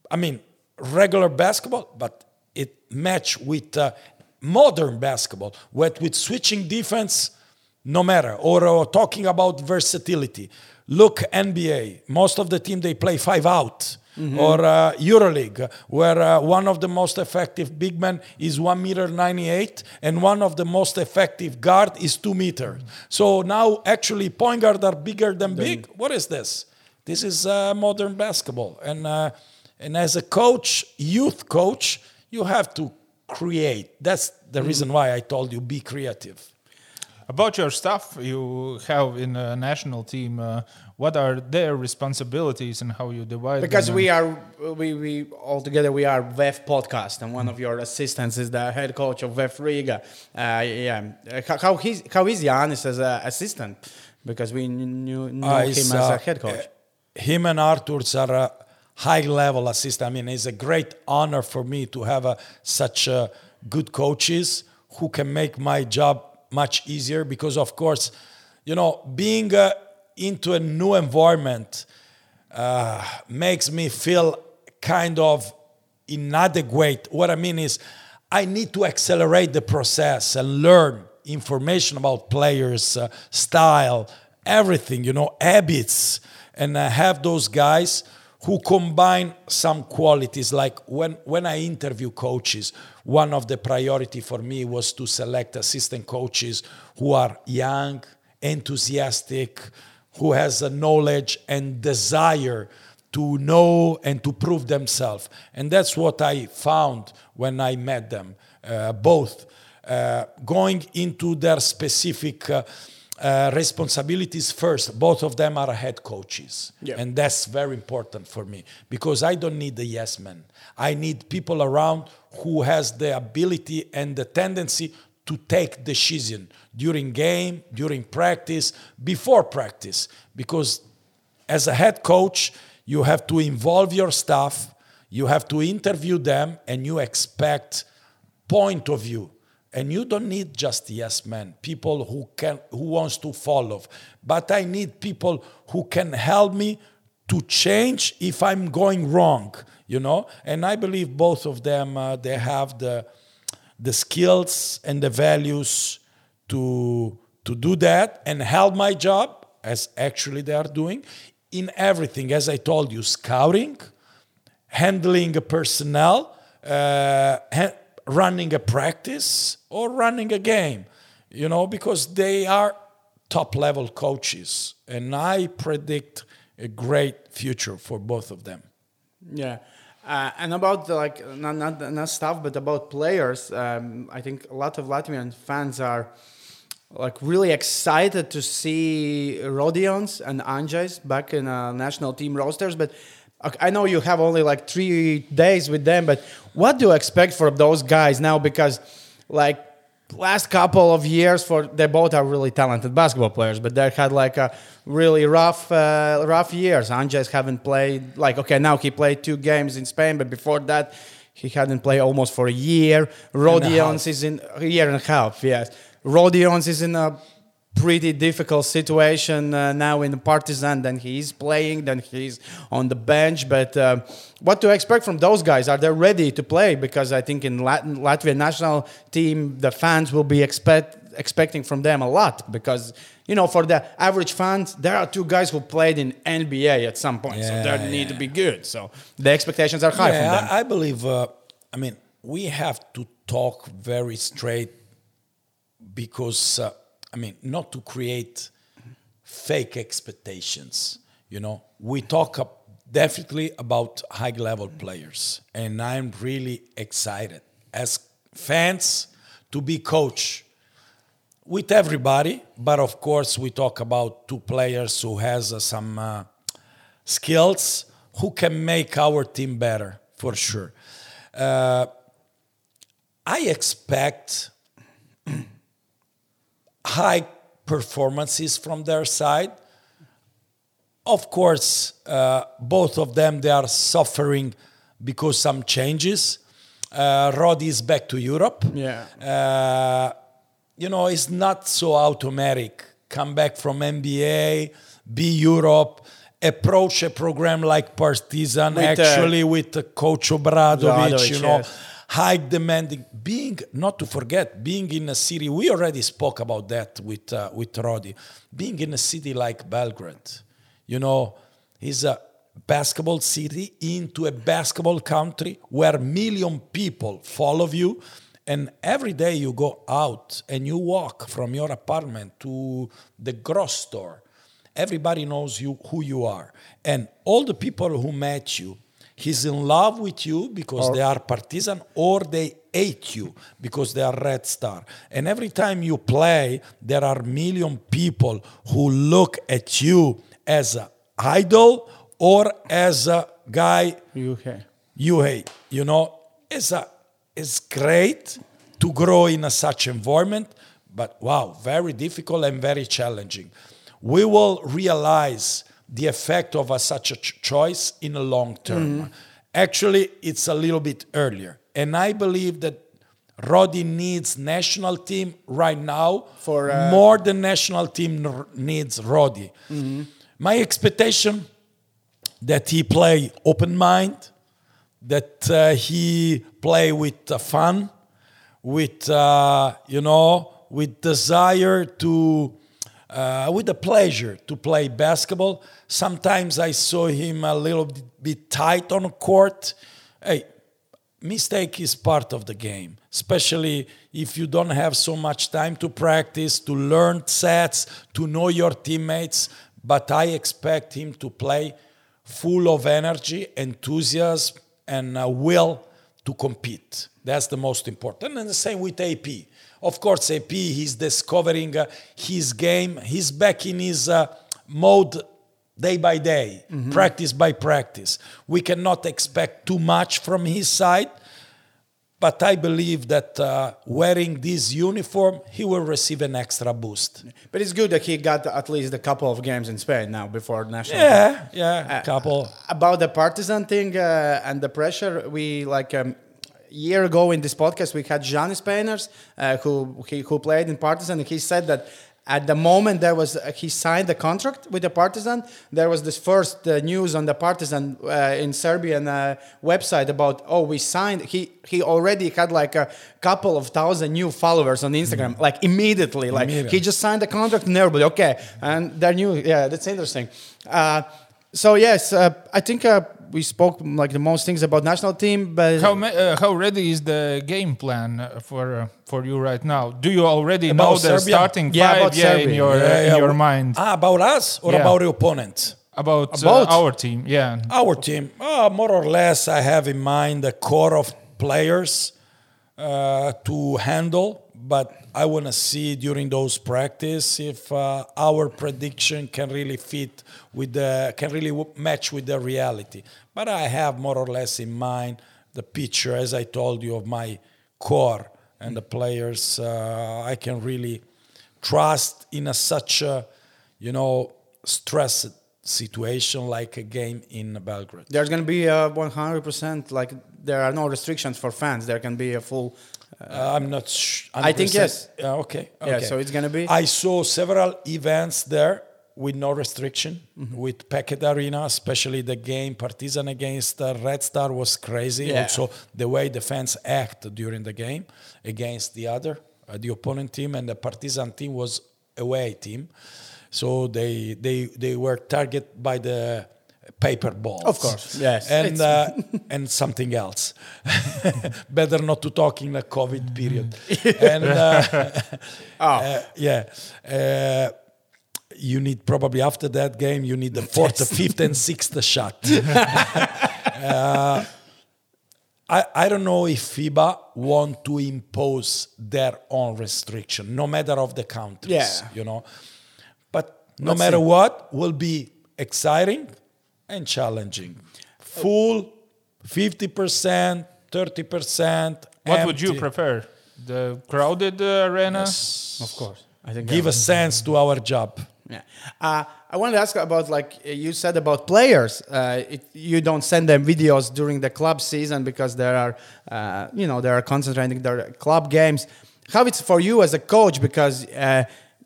I mean, regular basketball, but it match with uh, modern basketball, with, with switching defense, no matter, or, or talking about versatility. Look, NBA, most of the team, they play five out. Or uh, EuroLeague, where uh, one of the most effective big men is one meter ninety eight, and one of the most effective guard is two meter. So now actually point guard are bigger than big. What is this? This is uh, modern basketball, and uh, and as a coach, youth coach, you have to create. That's the reason why I told you be creative. About your staff you have in a national team, uh, what are their responsibilities and how you divide because them? we are we we all together we are VEF podcast and one of your assistants is the head coach of VEF Riga. Uh, yeah, Uh, how how, he's, how is Janis as an assistant? Because we knew know Uh, him he's, as a uh, head coach. uh, him and Arthur's are a high level assistant. I mean, it's a great honor for me to have uh, such uh, good coaches who can make my job much easier because, of course, you know, being uh, into a new environment uh, makes me feel kind of inadequate. What I mean is, I need to accelerate the process and learn information about players, uh, style, everything, you know, habits, and have those guys who combine some qualities. Like when when I interview coaches, one of the priority for me was to select assistant coaches who are young, enthusiastic, who has a knowledge and desire to know and to prove themselves. And that's what I found when I met them, uh, both uh, going into their specific uh, uh, responsibilities first. Both of them are head coaches. Yeah. And that's very important for me because I don't need the yes man. I need people around who has the ability and the tendency to take decision during game, during practice, before practice. Because as a head coach, you have to involve your staff, you have to interview them, and you expect point of view. And you don't need just yes men, people who can who wants to follow. But I need people who can help me to change if I'm going wrong, you know. And I believe both of them uh, they have the the skills and the values to to do that and help my job as actually they are doing in everything as i told you scouting handling personnel uh, ha- running a practice or running a game you know because they are top level coaches and i predict a great future for both of them Yeah. Uh, and about the, like not, not not stuff, but about players, um, I think a lot of Latvian fans are like really excited to see Rodions and Anžejs back in uh, national team rosters. But I know you have only like three days with them. But what do you expect for those guys now? Because like last couple of years for they both are really talented basketball players but they had like a really rough uh, rough years Anžejs haven't played like okay now he played two games in Spain but before that he hadn't played almost for a year Rodions is in a year and a half yes Rodions is in a pretty difficult situation uh, now in the Partizan. Then he's playing, then he's on the bench. But uh, what to expect from those guys? Are they ready to play? Because I think in Latin, Latvian national team, the fans will be expect expecting from them a lot because you know for the average fans there are two guys who played in NBA at some point, so Yeah, they need to be good. So the expectations are high from them. Yeah, I, I believe. Uh, I mean, we have to talk very straight because uh, I mean, not to create fake expectations. You know, we talk definitely about high level players, and I'm really excited as fans to be coach with everybody. But of course, we talk about two players who has uh, some uh, skills who can make our team better for sure. Uh, I expect high performances from their side. Of course, uh, both of them they are suffering because some changes. Uh, Rod is back to Europe. Yeah. Uh, you know, it's not so automatic. Come back from NBA, be Europe, approach a program like Partizan, With, uh, actually with Coach Obradovic, Obradovic, you know, yes. High demanding. Being, not to forget, being in a city, we already spoke about that with, uh, with Rodi. Being in a city like Belgrade, you know, is a basketball city into a basketball country where million people follow you and every day you go out and you walk from your apartment to the grocery store everybody knows you who you are and all the people who met you he's in love with you because they are Partizan or they hate you because they are red star and every time you play there are million people who look at you as an idol or as a guy UK. you hate. You know, it's a it's great to grow in a such environment, but wow, very difficult and very challenging. We will realize the effect of a, such a ch- choice in a long term. Actually, it's a little bit earlier, and I believe that Rodi needs national team right now For, uh, more than national team r- needs Rodi. My expectation that he play open mind, that uh, he play with uh, fun, with uh, you know, with desire to, uh, with the pleasure to play basketball. Sometimes I saw him a little bit tight on court. Hey, mistake is part of the game, especially if you don't have so much time to practice, to learn sets, to know your teammates. But I expect him to play full of energy, enthusiasm, and uh, will to compete. That's the most important. And the same with AP. Of course, AP, he's discovering uh, his game. He's back in his uh, mode day by day, practice by practice. We cannot expect too much from his side, but I believe that uh, wearing this uniform, he will receive an extra boost. But it's good that he got at least a couple of games in Spain now before national. Yeah, yeah, couple. about the Partizan thing uh, and the pressure we like um, year ago in this podcast we had Janis Painters uh, who he, who played in Partizan and he said that at the moment there was uh, he signed the contract with the Partizan there was this first uh, news on the Partizan uh, in serbian uh, website about oh we signed he he already had like a couple of thousand new followers on instagram like immediately like he just signed the contract and everybody okay and they're new yeah that's interesting. Uh, so yes uh, i think uh, we spoke like the most things about national team but How ma- uh, how ready is the game plan uh, for uh, for you right now? Do you already About know the starting Yeah, five? about Yeah, in Serbia. your uh, in your mind Ah, about us or Yeah. about the opponent? about, uh, About? our team. Yeah, Our team, uh, more or less, I have in mind the core of players uh, to handle, but I want to see during those practice if uh, our prediction can really fit with the can really match with the reality. But I have more or less in mind the picture, as I told you, of my core and the players. Uh, I can really trust in a such a you know stressed situation like a game in Belgrade. there's going to be a 100% like there are no restrictions for fans there can be a full Uh, I'm not. Sh- I think yes. Yeah, okay. Yeah, okay. so it's gonna be- I saw several events there with no restriction Mm-hmm. with Packet Arena, especially the game Partizan against uh, Red Star was crazy. Yeah. Also, the way the fans act during the game against the other uh, the opponent team, and the Partizan team was away team. So they they they were targeted by the paper balls. Of course, yes. And uh, and something else. Better not to talk in a COVID period. and uh, Oh. uh, yeah. Uh, you need probably after that game you need the fourth, fifth, and sixth shot. Uh, I, I don't know if FIBA want to impose their own restriction, no matter of the countries. Yeah. You know, but no Let's matter see. what, will be exciting and challenging. Full, fifty percent, thirty percent. What would you prefer? The crowded uh, arena? of course. I think Give a sense to our job. Yeah. Uh, I wanted to ask about like uh, you said about players. Uh, it, you don't send them videos during the club season because there are, uh, you know, they are concentrating their club games. How it's for you as a coach because, uh,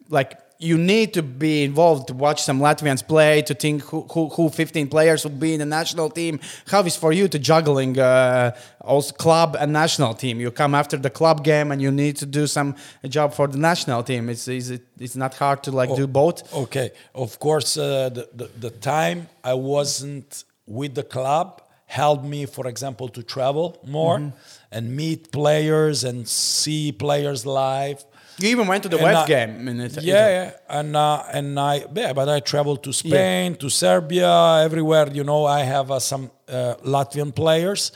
like, you need to be involved to watch some Latvians play to think who, who, who 15 players would be in the national team. How is for you to juggling uh, also club and national team? You come after the club game and you need to do some job for the national team. It's is it it's not hard to like do both. Okay, of course, uh, the, the the time I wasn't with the club helped me, for example, to travel more Mm-hmm. and meet players and see players live. You even went to the And I- game. In it, Yeah, yeah, and uh, and I yeah, but I traveled to Spain, to Serbia, everywhere. You know, I have uh, some uh, Latvian players.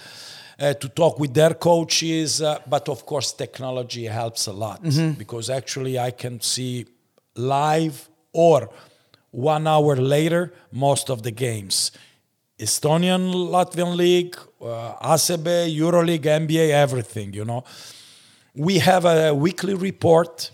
Uh, to talk with their coaches, uh, but of course, technology helps a lot because actually I can see live or one hour later most of the games. Estonian Latvian League, uh, ACB, EuroLeague, NBA, everything, you know. We have a weekly report.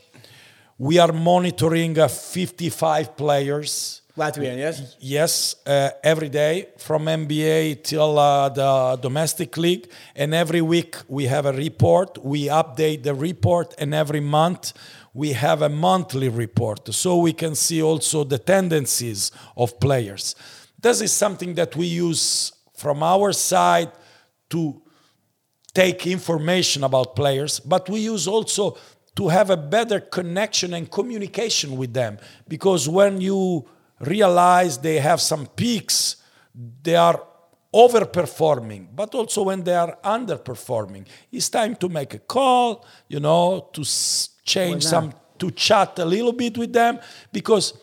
We are monitoring uh, 55 players. Latvian, yes. Yes, uh, every day from NBA till uh, the domestic league, and every week we have a report. We update the report, and every month we have a monthly report, so we can see also the tendencies of players. This is something that we use from our side to take information about players, but we use also to have a better connection and communication with them. Because when you realize they have some peaks, they are overperforming, but also when they are underperforming, it's time to make a call, you know, to change some, to chat a little bit with them. Because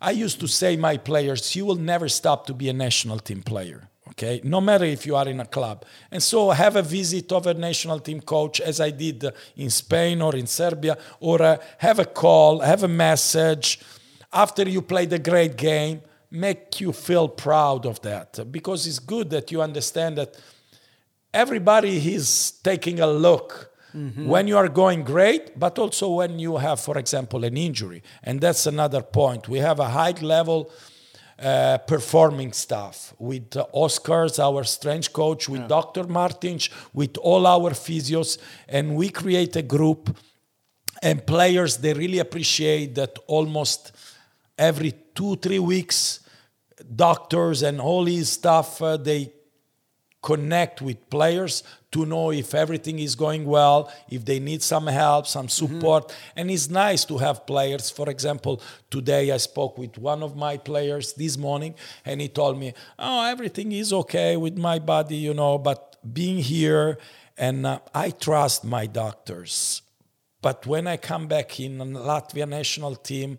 I used to say, my players, you will never stop to be a national team player okay? No matter if you are in a club. And so have a visit of a national team coach as i did in spain or in serbia or uh, have a call have a message. After you played a great game make you feel proud of that. Because it's good that you understand that everybody is taking a look when you are going great, but also when you have, for example, an injury. And that's another point. We have a high level uh, performing staff with uh, Oscars, our strength coach, with Dr. Martins, with all our physios, and we create a group. And players, they really appreciate that almost every two, three weeks, doctors and all these stuff, uh, they connect with players to know if everything is going well, if they need some help, some support. And it's nice to have players. For example, today I spoke with one of my players this morning, and he told me, Oh, everything is okay with my body, you know, but being here, and uh, I trust my doctors. But when I come back in Latvia national team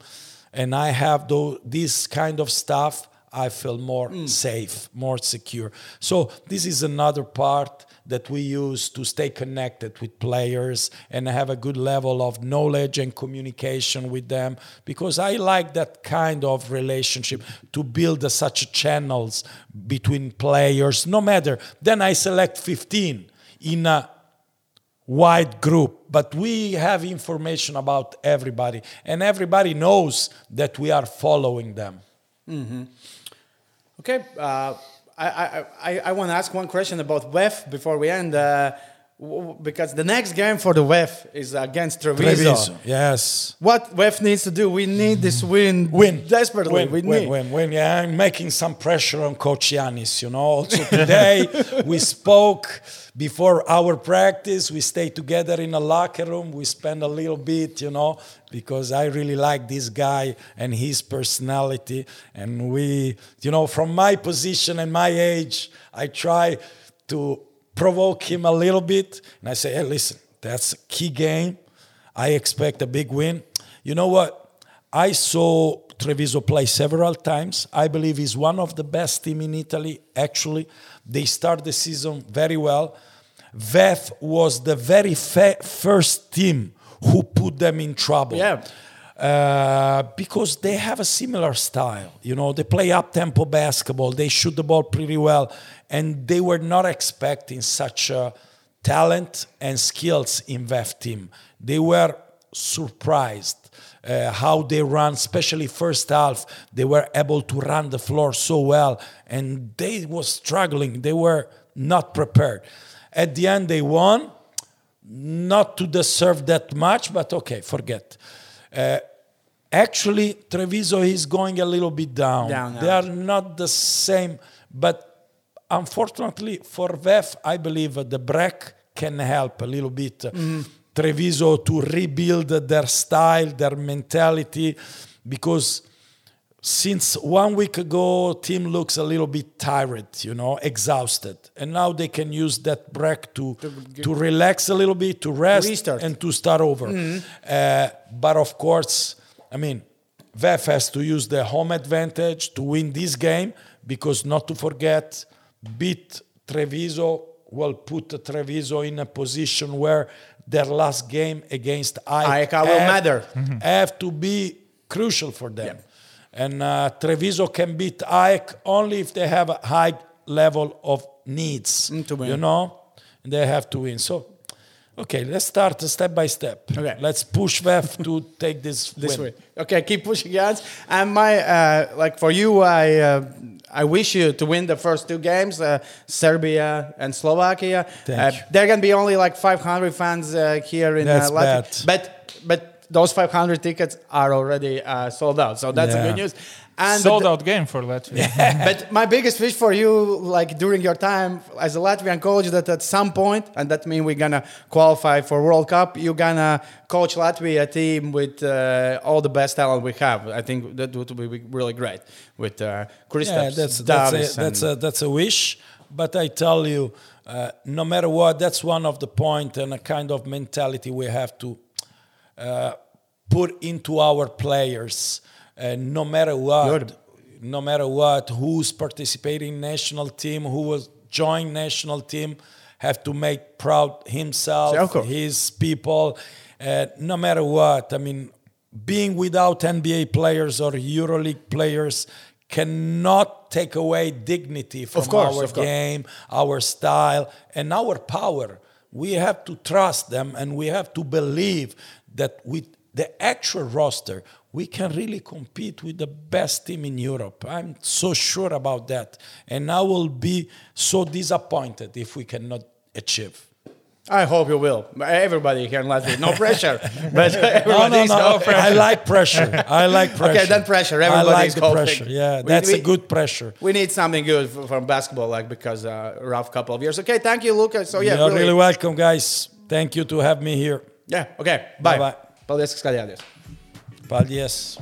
and I have tho- this kind of stuff, I feel more safe, more secure. So this is another part that we use to stay connected with players and have a good level of knowledge and communication with them because I like that kind of relationship to build uh, such channels between players no matter then I select 15 in a wide group, but we have information about everybody, and everybody knows that we are following them. Okay. Uh, I, I, I, I want to ask one question about VEF before we end. Uh, because the next game for the VEF is against Treviso. Treviso, yes. What VEF needs to do? We need this win, Win desperately. Win, we win, need. win, win. Yeah, I'm making some pressure on Coach Janis. You know, also today we spoke before our practice. We stayed together in a locker room. We spent a little bit, you know, because I really like this guy and his personality. And we, you know, from my position and my age, I try to provoke him a little bit. And I say, hey, listen, that's a key game. I expect a big win. You know what? I saw Treviso play several times. I believe he's one of the best team in Italy. Actually, they start the season very well. VEF was the very fa- first team who put them in trouble. Yeah. Uh, because they have a similar style. You know, they play up tempo basketball, they shoot the ball pretty well, and they were not expecting such uh, talent and skills in VEF team. They were surprised uh, how they run, especially first half. They were able to run the floor so well, and they was struggling. They were not prepared. At the end, they won. Not to deserve that much, but okay, forget. Uh, actually, Treviso is going a little bit down. Down they are not the same, but unfortunately for VEF, I believe the break can help a little bit Mm-hmm. Treviso to rebuild their style, their mentality, because since one week ago, team looks a little bit tired, you know, exhausted, and now they can use that break to to, relax a little bit, to rest, Restart. And to start over. Uh, but of course, I mean, VEF has to use the home advantage to win this game because not to forget, beat Treviso will put Treviso in a position where their last game against AEK will matter. have to be crucial for them. And uh, Treviso can beat AEK only if they have a high level of needs. Mm. You know, and they have to win. So, okay, let's start step by step. Okay. Let's push VEF to take this, this win. way. Okay, keep pushing guys. And my uh, like for you, I uh, I wish you to win the first two games, uh, Serbia and Slovakia. Uh. There can be only like 500 fans uh, here in That's uh, Latvia, bad. but but those 500 tickets are already uh, sold out. So that's a Yeah. good news. And Sold out game for Latvia. but my biggest wish for you, like during your time as a Latvian coach, that at some point, and that means we're gonna qualify for World Cup, you're gonna coach Latvia a team with uh, all the best talent we have. I think that would be really great with uh, Kristaps, Yeah, that's that's a, that's a that's a wish. But I tell you, uh, no matter what, that's one of the point and a kind of mentality we have to uh, put into our players. Uh, no matter what, Good. no matter what, who's participating national team, who was join national team, have to make proud himself, his people. Uh, no matter what, I mean, being without NBA players or EuroLeague players cannot take away dignity from course, our of course. game, our style, and our power. We have to trust them and we have to believe that with the actual roster, we can really compete with the best team in Europe. I'm so sure about that. And I will be so disappointed if we cannot achieve. I hope you will. Everybody here in Latvia, no pressure, but No, everybody no, no. I like pressure. I like pressure. Okay, then pressure. I Everybody like is the coping. pressure. Yeah, that's we- a good pressure. We need something good from basketball, like because uh, rough couple of years. Okay, thank you, Lucas. So yeah, You're really, really welcome, guys. Thank you to have me here. yeah. Okay, bye. Bye-bye. Paldies, ka skatījāties. Paldies!